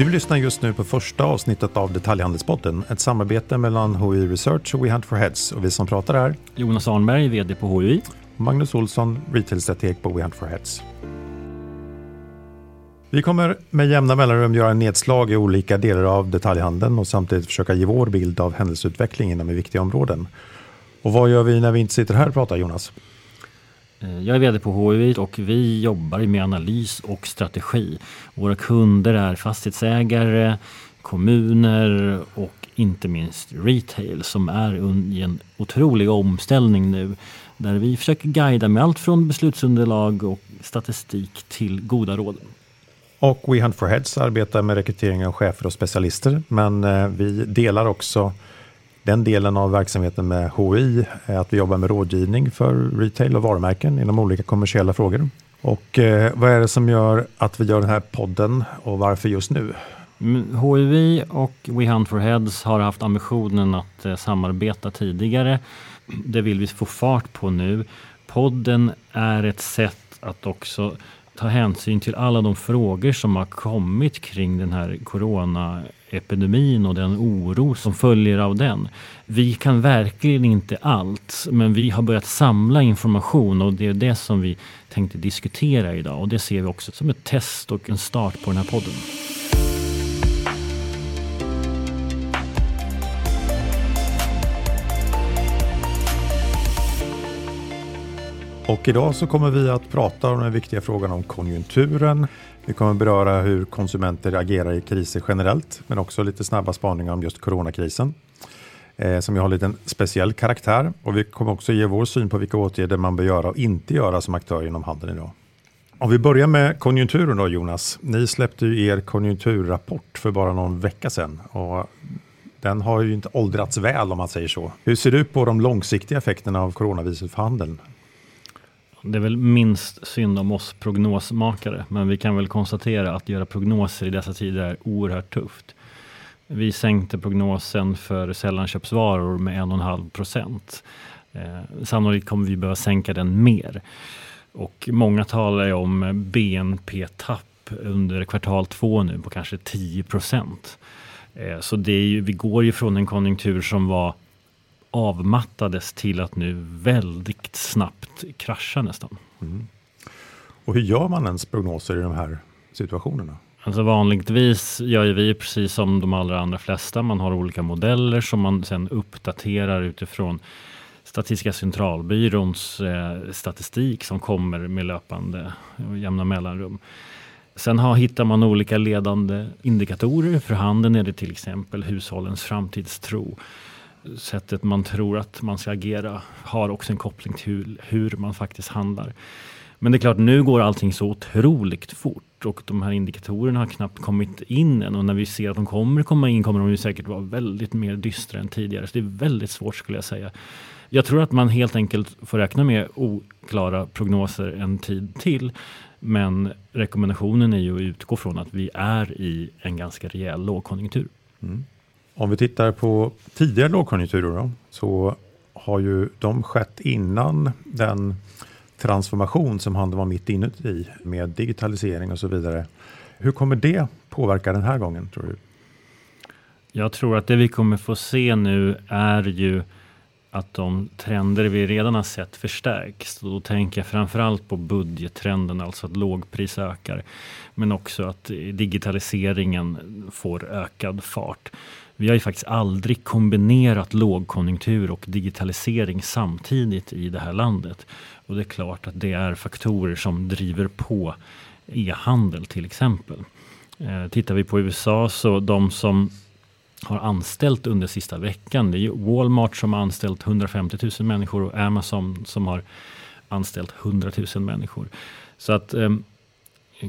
Du lyssnar just nu på första avsnittet av Detaljhandelspodden, ett samarbete mellan HI Research och We Hunt for Heads. Och vi som pratar är Jonas Arnberg, VD på HI. Magnus Olsson, retailstrateg på We Hunt for Heads. Vi kommer med jämna mellanrum göra en nedslag i olika delar av detaljhandeln och samtidigt försöka ge vår bild av händelseutvecklingen inom viktiga områden. Och vad gör vi när vi inte sitter här och pratar Jonas? Eh, jag är VD på HUI och vi jobbar med analys och strategi. Våra kunder är fastighetsägare, kommuner och inte minst retail som är i en otrolig omställning nu där vi försöker guida med allt från beslutsunderlag och statistik till goda råd. Och We Hunt for Heads arbetar med rekrytering av chefer och specialister men eh, vi delar också den delen av verksamheten med HI är att vi jobbar med rådgivning för retail och varumärken inom olika kommersiella frågor. Och eh, vad är det som gör att vi gör den här podden och varför just nu? Mm, HUI och We Hunt for Heads har haft ambitionen att eh, samarbeta tidigare. Det vill vi få fart på nu. Podden är ett sätt att också ta hänsyn till alla de frågor som har kommit kring den här Corona epidemin och den oro som följer av den. Vi kan verkligen inte allt, men vi har börjat samla information och det är det som vi tänkte diskutera idag och det ser vi också som ett test och en start på den här podden. Och idag så kommer vi att prata om den viktiga frågan om konjunkturen. Vi kommer beröra hur konsumenter agerar i kriser generellt, men också lite snabba spaningar om just coronakrisen eh, som ju har en lite speciell karaktär. Och vi kommer också ge vår syn på vilka åtgärder man bör göra och inte göra som aktör inom handeln idag. Om vi börjar med konjunkturen då Jonas. Ni släppte ju er konjunkturrapport för bara någon vecka sedan och den har ju inte åldrats väl om man säger så. Hur ser du på de långsiktiga effekterna av coronaviruset för handeln? Det är väl minst synd om oss prognosmakare, men vi kan väl konstatera att göra prognoser i dessa tider är oerhört tufft. Vi sänkte prognosen för sällanköpsvaror med 1,5 procent. Eh, sannolikt kommer vi behöva sänka den mer. Och många talar om BNP-tapp under kvartal två nu på kanske 10 procent. Eh, så det är ju, vi går ju från en konjunktur som var avmattades till att nu väldigt snabbt krascha nästan. Mm. Och hur gör man ens prognoser i de här situationerna? Alltså vanligtvis gör vi precis som de allra andra flesta. Man har olika modeller som man sen uppdaterar utifrån Statistiska centralbyråns eh, statistik som kommer med löpande och jämna mellanrum. Sen har, hittar man olika ledande indikatorer. För handeln är det till exempel hushållens framtidstro sättet man tror att man ska agera har också en koppling till hur man faktiskt handlar. Men det är klart, nu går allting så otroligt fort och de här indikatorerna har knappt kommit in än och när vi ser att de kommer komma in kommer de ju säkert vara väldigt mer dystra än tidigare. Så det är väldigt svårt skulle jag säga. Jag tror att man helt enkelt får räkna med oklara prognoser en tid till. Men rekommendationen är ju att utgå från att vi är i en ganska rejäl lågkonjunktur. Mm. Om vi tittar på tidigare lågkonjunkturer då, så har ju de skett innan den transformation som handeln var mitt inuti med digitalisering och så vidare. Hur kommer det påverka den här gången tror du? Jag tror att det vi kommer få se nu är ju att de trender vi redan har sett förstärks. Då tänker jag framförallt på budgettrenden, alltså att lågpris ökar. Men också att digitaliseringen får ökad fart. Vi har ju faktiskt aldrig kombinerat lågkonjunktur och digitalisering samtidigt i det här landet. Och det är klart att det är faktorer som driver på e-handel till exempel. Eh, tittar vi på USA så de som har anställt under sista veckan. Det är Walmart som har anställt 150 000 människor och Amazon som har anställt 100 000 människor. Så att eh,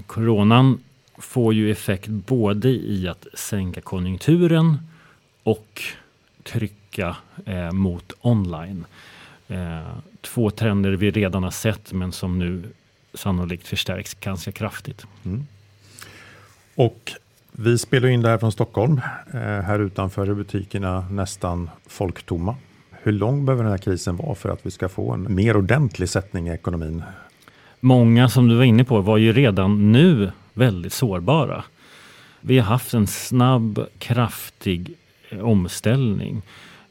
coronan får ju effekt både i att sänka konjunkturen och trycka eh, mot online. Eh, två trender vi redan har sett men som nu sannolikt förstärks ganska kraftigt. Mm. Och vi spelar in det här från Stockholm. Eh, här utanför är butikerna nästan folktomma. Hur lång behöver den här krisen vara för att vi ska få en mer ordentlig sättning i ekonomin? Många som du var inne på var ju redan nu väldigt sårbara. Vi har haft en snabb, kraftig omställning.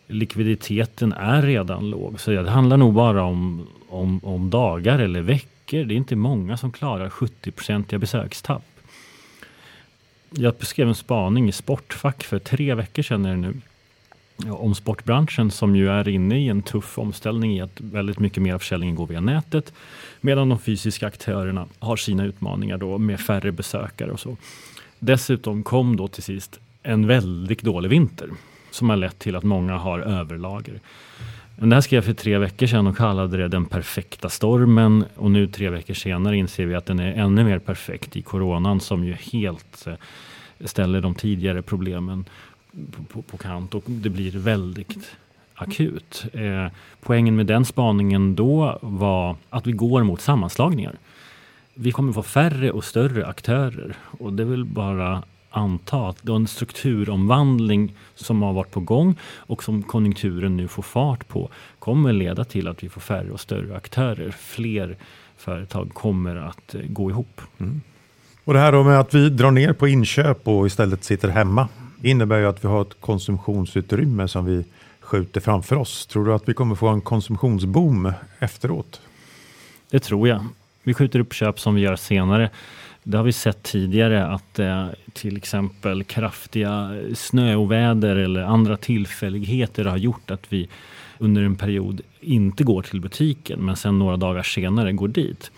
Likviditeten är redan låg, så det handlar nog bara om, om, om dagar eller veckor. Det är inte många som klarar 70-procentiga besökstapp. Jag beskrev en spaning i Sportfack för tre veckor sedan är det nu om sportbranschen som ju är inne i en tuff omställning i att väldigt mycket mer av försäljningen går via nätet medan de fysiska aktörerna har sina utmaningar då med färre besökare och så. Dessutom kom då till sist en väldigt dålig vinter som har lett till att många har överlager. Men det här skrev jag för tre veckor sedan och kallade det den perfekta stormen och nu tre veckor senare inser vi att den är ännu mer perfekt i coronan som ju helt eh, ställer de tidigare problemen på, på, på kant och det blir väldigt akut. Eh, poängen med den spaningen då var att vi går mot sammanslagningar. Vi kommer få färre och större aktörer och det är väl bara anta att det är en strukturomvandling som har varit på gång och som konjunkturen nu får fart på kommer leda till att vi får färre och större aktörer. Fler företag kommer att eh, gå ihop. Mm. Och det här då med att vi drar ner på inköp och istället sitter hemma innebär ju att vi har ett konsumtionsutrymme som vi skjuter framför oss. Tror du att vi kommer få en konsumtionsboom efteråt? Det tror jag. Vi skjuter upp köp som vi gör senare. Det har vi sett tidigare att eh, till exempel kraftiga snöoväder eller andra tillfälligheter har gjort att vi under en period inte går till butiken men sen några dagar senare går dit.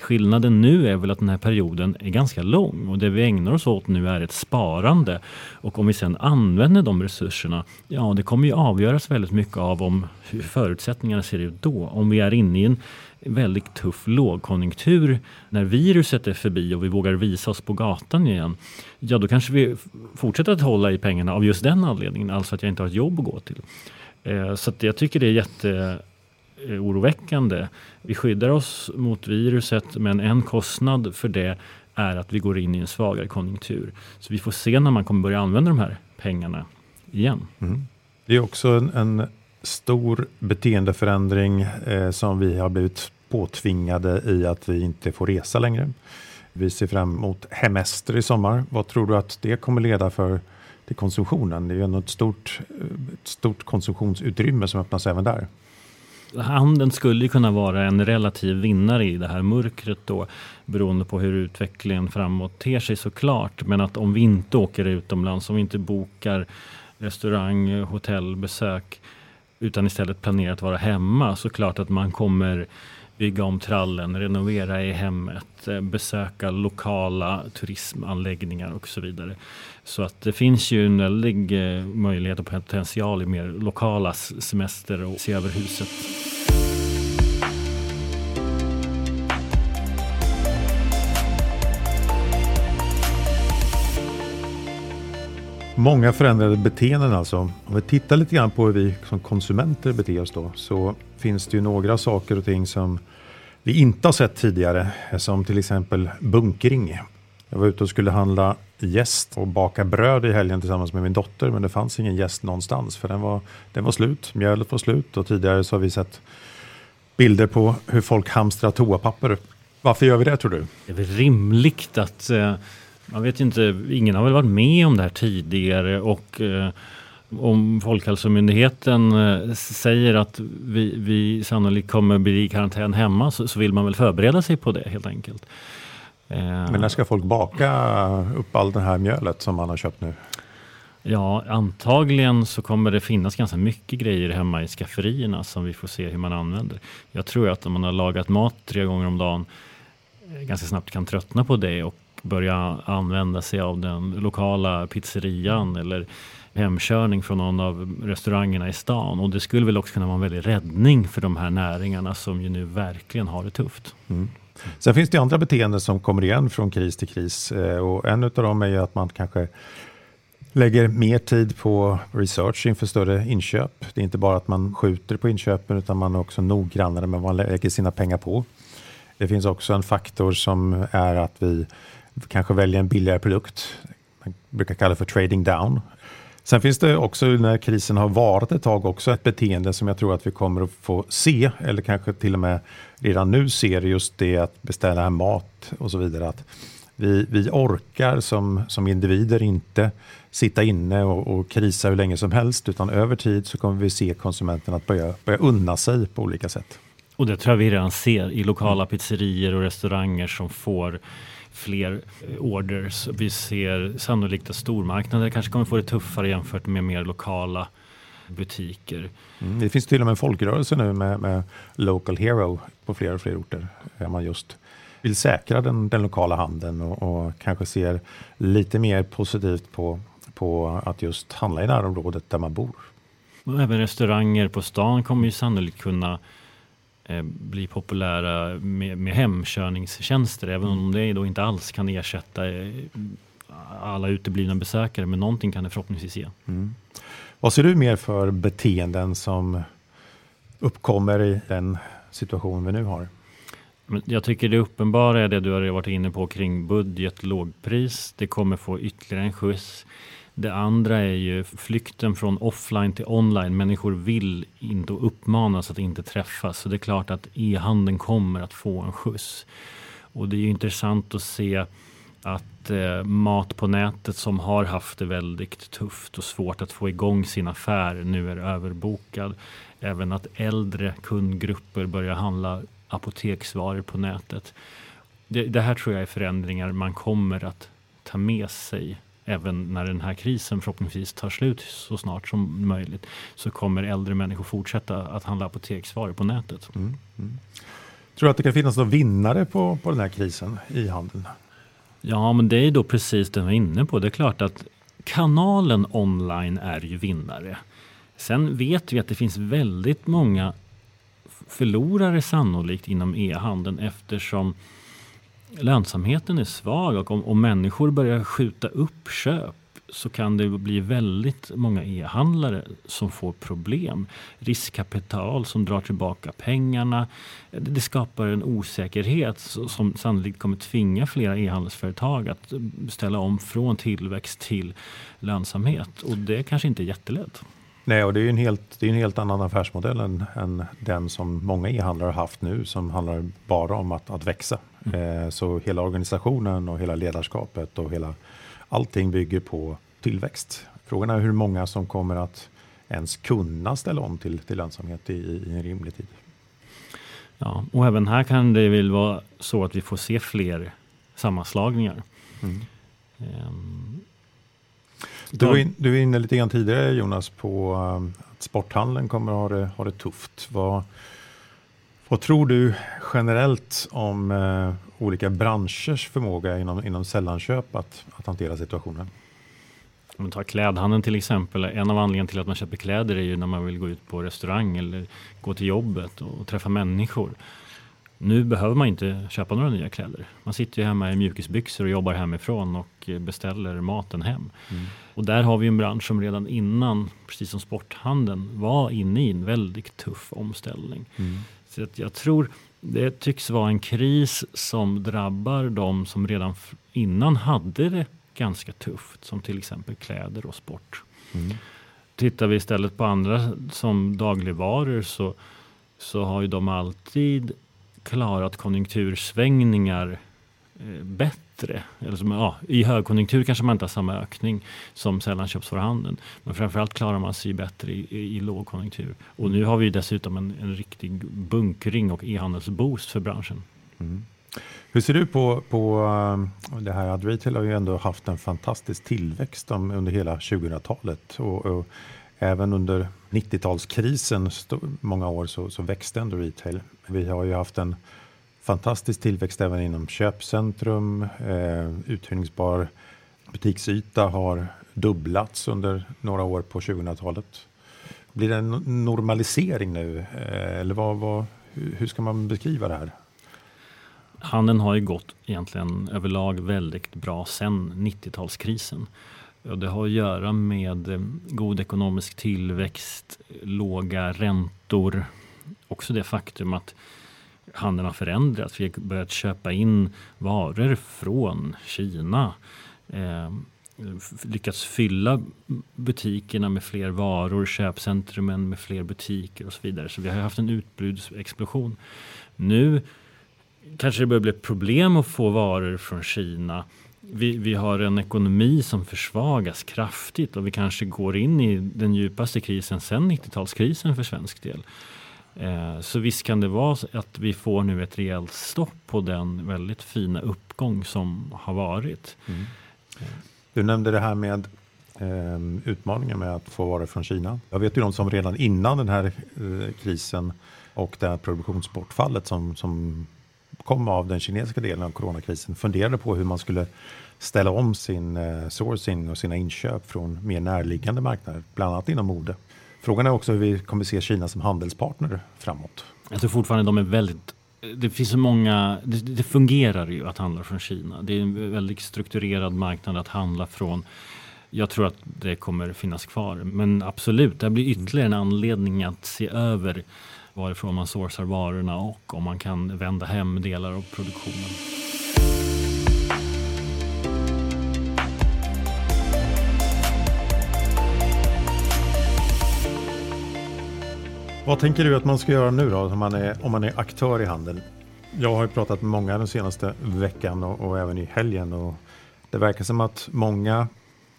Skillnaden nu är väl att den här perioden är ganska lång och det vi ägnar oss åt nu är ett sparande. Och om vi sen använder de resurserna, ja det kommer ju avgöras väldigt mycket av om hur förutsättningarna ser ut då. Om vi är inne i en väldigt tuff lågkonjunktur när viruset är förbi och vi vågar visa oss på gatan igen. Ja, då kanske vi fortsätter att hålla i pengarna av just den anledningen, alltså att jag inte har ett jobb att gå till. Eh, så jag tycker det är jätte oroväckande. Vi skyddar oss mot viruset men en kostnad för det är att vi går in i en svagare konjunktur. Så vi får se när man kommer börja använda de här pengarna igen. Mm. Det är också en, en stor beteendeförändring eh, som vi har blivit påtvingade i att vi inte får resa längre. Vi ser fram emot hemester i sommar. Vad tror du att det kommer leda för till konsumtionen? Det är ju ändå ett stort, eh, ett stort konsumtionsutrymme som öppnas även där handeln skulle kunna vara en relativ vinnare i det här mörkret då beroende på hur utvecklingen framåt ter sig såklart. Men att om vi inte åker utomlands, om vi inte bokar restaurang, hotellbesök utan istället planerar att vara hemma så klart att man kommer bygga om trallen, renovera i hemmet, eh, besöka lokala turismanläggningar och så vidare. Så att det finns ju en väldig eh, möjlighet och potential i mer lokala semester och se över huset. Många förändrade beteenden alltså. Om vi tittar lite grann på hur vi som konsumenter beter oss då så finns det ju några saker och ting som vi inte har sett tidigare. Som till exempel bunkring. Jag var ute och skulle handla gäst och baka bröd i helgen tillsammans med min dotter men det fanns ingen gäst någonstans för den var, den var slut. Mjölet var slut och tidigare så har vi sett bilder på hur folk hamstrar toapapper. Varför gör vi det tror du? Det är väl rimligt att eh, man vet inte, ingen har väl varit med om det här tidigare och eh, om Folkhälsomyndigheten eh, säger att vi, vi sannolikt kommer bli i karantän hemma så, så, vill man väl förbereda sig på det helt enkelt. Eh, Men när ska folk baka upp all det här mjölet som man har köpt nu? Ja, antagligen så kommer det finnas ganska mycket grejer hemma i skafferierna som vi får se hur man använder. Jag tror att om man har lagat mat tre gånger om dagen eh, ganska snabbt kan tröttna på det och börja använda sig av den lokala pizzerian eller hemkörning från någon av restaurangerna i stan. Och det skulle väl också kunna vara en väldig räddning för de här näringarna som ju nu verkligen har det tufft. Mm. Sen finns det andra beteenden som kommer igen från kris till kris eh, och en av dem är ju att man kanske lägger mer tid på research inför större inköp. Det är inte bara att man skjuter på inköpen utan man är också noggrannare med vad man lägger sina pengar på. Det finns också en faktor som är att vi kanske väljer en billigare produkt. Man brukar kalla det för trading down. Sen finns det också när krisen har varit ett tag också ett beteende som jag tror att vi kommer att få se eller kanske till och med redan nu ser just det att beställa mat och så vidare. Att vi, vi orkar som, som individer inte sitta inne och, och krisa hur länge som helst, utan över tid så kommer vi se konsumenten att börja, börja unna sig på olika sätt. Och det tror jag vi redan ser i lokala pizzerier och restauranger som får fler eh, orders. Vi ser sannolikt att stormarknader kanske kommer få det tuffare jämfört med mer lokala butiker. Mm, det finns till och med en folkrörelse nu med, med Local Hero på fler och fler orter. Där man just vill säkra den, den lokala handeln och, och, kanske ser lite mer positivt på, på att just handla i närområdet där man bor. Och även restauranger på stan kommer ju sannolikt kunna bli populära med, med hemkörningstjänster, även om det då inte alls kan ersätta eh, alla uteblivna besökare, men någonting kan det förhoppningsvis ge. Mm. Vad ser du mer för beteenden som uppkommer i den situation vi nu har? Jag tycker det uppenbara är det du har varit inne på kring budget, lågpris. Det kommer få ytterligare en skjuts. Det andra är ju flykten från offline till online. Människor vill inte och uppmanas att inte träffas. Så det är klart att e-handeln kommer att få en skjuts. Och det är intressant att se att eh, mat på nätet som har haft det väldigt tufft och svårt att få igång sin affär nu är överbokad. Även att äldre kundgrupper börjar handla apoteksvaror på nätet. Det, det här tror jag är förändringar man kommer att ta med sig även när den här krisen förhoppningsvis tar slut så snart som möjligt så kommer äldre människor fortsätta att handla apoteksvaror på nätet. Mm, mm. Tror du att det kan finnas några vinnare på, på den här krisen i handeln? Ja, men det är då precis det jag var inne på. Det är klart att kanalen online är ju vinnare. Sen vet vi att det finns väldigt många förlorare sannolikt inom e-handeln eftersom lönsamheten är svag och om, om människor börjar skjuta upp köp så kan det bli väldigt många e-handlare som får problem. Riskkapital som drar tillbaka pengarna. Det skapar en osäkerhet som sannolikt kommer tvinga flera e-handelsföretag att ställa om från tillväxt till lönsamhet. Och det kanske inte är jättelätt. Nej, och det är en helt, det är en helt annan affärsmodell än, än den som många e-handlare har haft nu som handlar bara om att, att växa. Mm. Eh, så hela organisationen och hela ledarskapet och hela allting bygger på tillväxt. Frågan är hur många som kommer att ens kunna ställa om till, till lönsamhet i, i en rimlig tid. Ja, och även här kan det väl vara så att vi får se fler sammanslagningar. Mm. Um, du, var in, du var inne lite grann tidigare Jonas på um, att sporthandeln kommer att ha det, ha det tufft. Vad, vad tror du generellt om uh, olika branschers förmåga inom, inom sällanköp att, att hantera situationen? Om man tar klädhandeln till exempel. En av anledningarna till att man köper kläder är ju när man vill gå ut på restaurang eller gå till jobbet och, och träffa människor. Nu behöver man inte köpa några nya kläder. Man sitter ju hemma i mjukisbyxor och jobbar hemifrån och beställer maten hem. Mm. Och där har vi en bransch som redan innan, precis som sporthandeln, var inne i en väldigt tuff omställning. Mm. Så att jag tror det tycks vara en kris som drabbar de som redan innan hade det ganska tufft, som till exempel kläder och sport. Mm. Tittar vi istället på andra som dagligvaror så, så har ju de alltid klarat konjunktursvängningar eh, bättre. Eller som, ja, I högkonjunktur kanske man inte har samma ökning som sällanköpsvaruhandeln. Men framförallt klarar man sig bättre i, i, i lågkonjunktur. Och nu har vi dessutom en, en riktig bunkring och e-handelsboost för branschen. Mm. Hur ser du på, på eh, det här att retail har ju ändå haft en fantastisk tillväxt under hela 2000-talet. Och, och, även under 90-talskrisen, många år, så, så växte ändå retail. Vi har ju haft en fantastisk tillväxt även inom köpcentrum. Eh, uthyrningsbar butiksyta har dubblats under några år på 2000-talet. Blir det en normalisering nu? Eh, eller vad, vad, hur ska man beskriva det här? Handeln har ju gått egentligen överlag väldigt bra sedan 90-talskrisen. Ja, det har att göra med eh, god ekonomisk tillväxt, låga räntor. Också det faktum att handeln har förändrats. Vi har börjat köpa in varor från Kina. Eh, lyckats fylla butikerna med fler varor, köpcentrumen med fler butiker och så vidare. Så vi har haft en utbudsexplosion. Nu kanske det börjar bli problem att få varor från Kina. Vi, vi, har en ekonomi som försvagas kraftigt och vi kanske går in i den djupaste krisen sedan 90-talskrisen för svensk del. Eh, så visst kan det vara att vi får nu ett rejält stopp på den väldigt fina uppgång som har varit. Mm. Du nämnde det här med eh, utmaningen med att få varor från Kina. Jag vet ju de som redan innan den här eh, krisen och det här produktionsbortfallet som, som kom av den kinesiska delen av coronakrisen funderade på hur man skulle ställa om sin eh, sourcing och sina inköp från mer närliggande marknader, bland annat inom mode. Frågan är också hur vi kommer se Kina som handelspartner framåt. Jag tror fortfarande de är väldigt det finns så många, det, det, fungerar ju att handla från Kina. Det är en väldigt strukturerad marknad att handla från. Jag tror att det kommer finnas kvar. Men absolut, det blir ytterligare en anledning att se över varifrån man sourcar varorna och om man kan vända hem delar av produktionen. Vad tänker du att man ska göra nu då om man är, om man är aktör i handeln? Jag har pratat med många den senaste veckan och, och även i helgen och det verkar som att många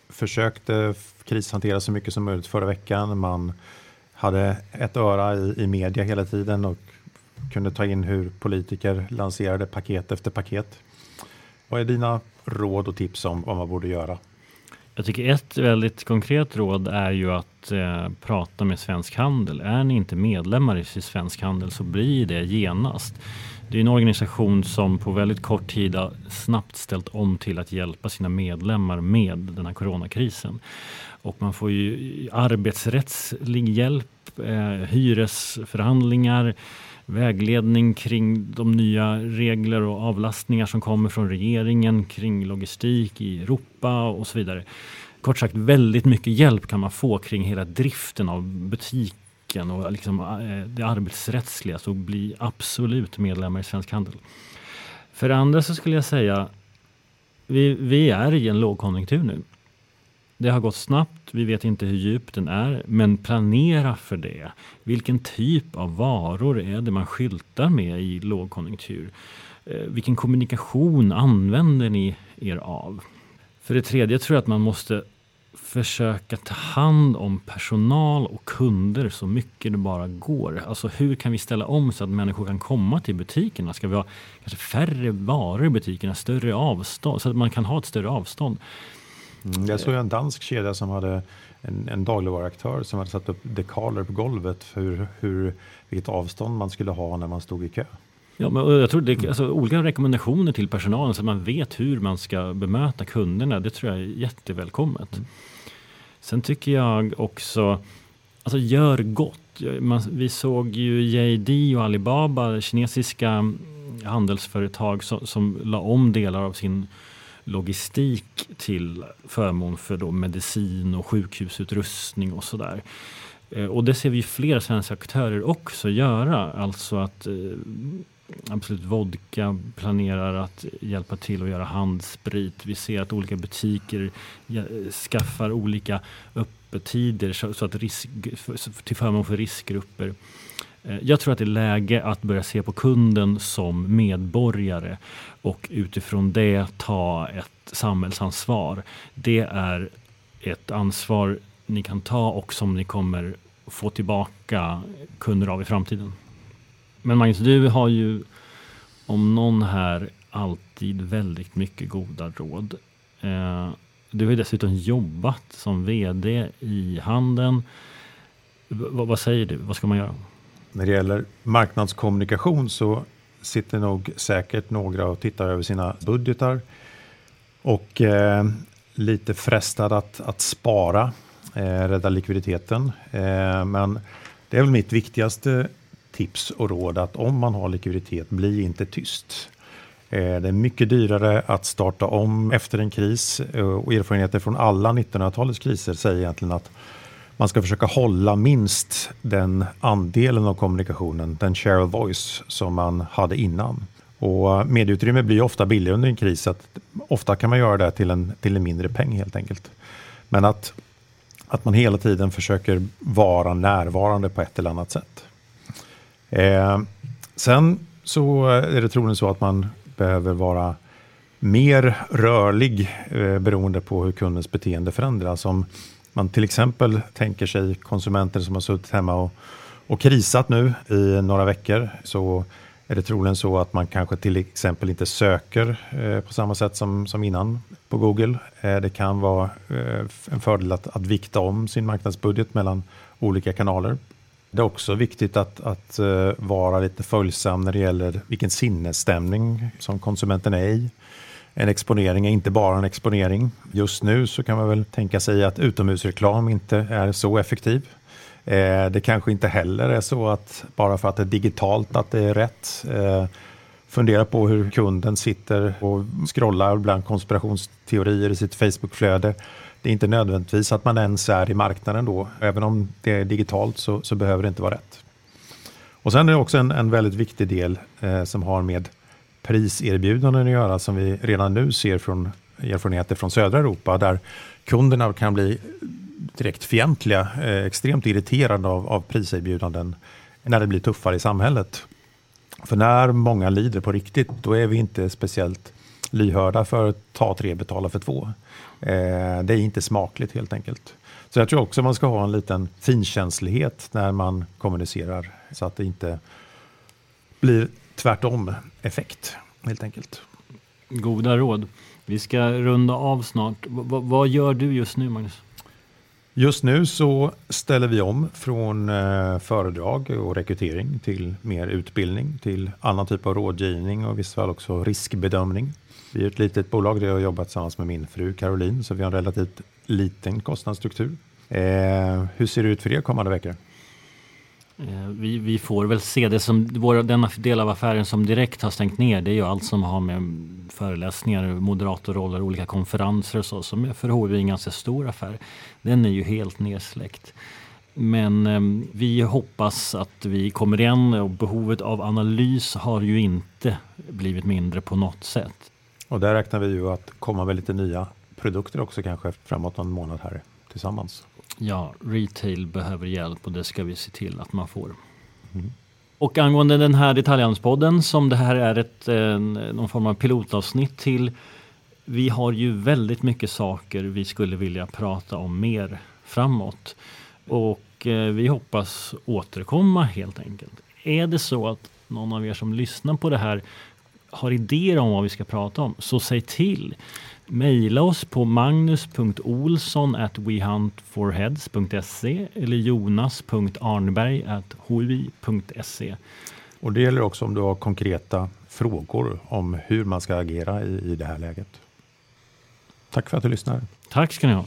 försökte krishantera så mycket som möjligt förra veckan. Man hade ett öra i, i media hela tiden och kunde ta in hur politiker lanserade paket efter paket. Vad är dina råd och tips om vad man borde göra? Jag tycker ett väldigt konkret råd är ju att eh, prata med Svensk Handel. Är ni inte medlemmar i Svensk Handel så blir det genast. Det är en organisation som på väldigt kort tid har snabbt ställt om till att hjälpa sina medlemmar med den här coronakrisen. Och man får ju arbetsrättslig hjälp, eh, hyresförhandlingar, vägledning kring de nya regler och avlastningar som kommer från regeringen kring logistik i Europa och så vidare. Kort sagt väldigt mycket hjälp kan man få kring hela driften av juridiken och liksom eh, det arbetsrättsliga. Så bli absolut medlemmar i Svensk Handel. För det andra så skulle jag säga vi, vi är i en lågkonjunktur nu. Det har gått snabbt, vi vet inte hur djup den är, men planera för det. Vilken typ av varor är det man skyltar med i lågkonjunktur? Eh, vilken kommunikation använder ni er av? För det tredje tror jag att man måste försöka ta hand om personal och kunder så mycket det bara går. Alltså hur kan vi ställa om så att människor kan komma till butikerna? Ska vi ha kanske färre varor i butikerna, större avstånd, så att man kan ha ett större avstånd? Mm, jag såg en dansk kedja som hade en, en dagligvaruaktör som hade satt upp dekaler på golvet för hur, hur, vilket avstånd man skulle ha när man stod i kö. Ja, men jag tror det, alltså, olika rekommendationer till personalen så att man vet hur man ska bemöta kunderna. Det tror jag är jättevälkommet. Mm. Sen tycker jag också, alltså gör gott. Man, vi såg ju JD och Alibaba, kinesiska handelsföretag som, som la om delar av sin logistik till förmån för då medicin och sjukhusutrustning och sådär. Eh, och det ser vi fler svenska aktörer också göra. Alltså att eh, Absolut Vodka planerar att hjälpa till att göra handsprit. Vi ser att olika butiker skaffar olika öppettider så, så att risk, till förmån för riskgrupper. Eh, jag tror att det är läge att börja se på kunden som medborgare och utifrån det ta ett samhällsansvar. Det är ett ansvar ni kan ta och som ni kommer få tillbaka kunder av i framtiden. Men Magnus, du har ju om någon här alltid väldigt mycket goda råd. Eh, du har dessutom jobbat som VD i handeln. vad säger du? Vad ska man göra? När det gäller marknadskommunikation så sitter nog säkert några och tittar över sina budgetar och eh, lite frestad att, att spara, eh, rädda likviditeten. Eh, men det är väl mitt viktigaste tips och råd att om man har likviditet, bli inte tyst. Eh, det är mycket dyrare att starta om efter en kris eh, och erfarenheter från alla 1900-talets kriser säger egentligen att man ska försöka hålla minst den andelen av kommunikationen, den share of voice, som man hade innan. Och eh, medieutrymme blir ofta billigare under en kris, så att ofta kan man göra det till en, till en mindre peng helt enkelt. Men att, att man hela tiden försöker vara närvarande på ett eller annat sätt. Eh, sen så är det troligen så att man behöver vara mer rörlig eh, beroende på hur kundens beteende förändras. Om man till exempel tänker sig konsumenter som har suttit hemma och, och krisat nu i några veckor så är det troligen så att man kanske till exempel inte söker eh, på samma sätt som, som innan på Google. Eh, det kan vara eh, en fördel att, att vikta om sin marknadsbudget mellan olika kanaler. Det är också viktigt att, att uh, vara lite följsam när det gäller vilken sinnesstämning som konsumenten är i. En exponering är inte bara en exponering. Just nu så kan man väl tänka sig att utomhusreklam inte är så effektiv. Eh, det kanske inte heller är så att bara för att det är digitalt att det är rätt. Eh, fundera på hur kunden sitter och scrollar bland konspirationsteorier i sitt Facebookflöde. Det är inte nödvändigtvis att man ens är i marknaden då. Även om det är digitalt så, så behöver det inte vara rätt. Och sen är det också en, en väldigt viktig del eh, som har med priserbjudanden att göra som vi redan nu ser från erfarenheter från södra Europa där kunderna kan bli direkt fientliga, eh, extremt irriterade av, av priserbjudanden när det blir tuffare i samhället. För när många lider på riktigt, då är vi inte speciellt lyhörda för att ta tre, betala för två. Eh, det är inte smakligt helt enkelt. Så jag tror också man ska ha en liten finkänslighet när man kommunicerar så att det inte blir tvärtom effekt helt enkelt. Goda råd. Vi ska runda av snart. V vad gör du just nu Magnus? Just nu så ställer vi om från eh, föredrag och rekrytering till mer utbildning, till annan typ av rådgivning och vissa fall också riskbedömning. Vi är ett litet bolag där jag har jobbat tillsammans med min fru Caroline, så vi har en relativt liten kostnadsstruktur. Eh, hur ser det ut för er kommande veckor? Eh, vi, vi, får väl se det som vår, denna del av affären som direkt har stängt ner. Det är ju allt som har med föreläsningar, moderatorroller, olika konferenser och så som för HV är en ganska stor affär. Den är ju helt nedsläckt. Men eh, vi hoppas att vi kommer igen och behovet av analys har ju inte blivit mindre på något sätt. Och där räknar vi ju att komma med lite nya produkter också kanske framåt någon månad här tillsammans. Ja, retail behöver hjälp och det ska vi se till att man får. Mm. Och angående den här detaljhandelspodden som det här är ett, någon form av pilotavsnitt till. Vi har ju väldigt mycket saker vi skulle vilja prata om mer framåt. Och eh, vi hoppas återkomma helt enkelt. Är det så att någon av er som lyssnar på det här har idéer om vad vi ska prata om, så säg till. Maila oss på magnus.olsson at wehuntforheads.se eller jonas.arnberg at. Och det gäller också om du har konkreta frågor om hur man ska agera i, i det här läget. Tack för att du lyssnar. Tack ska ni ha.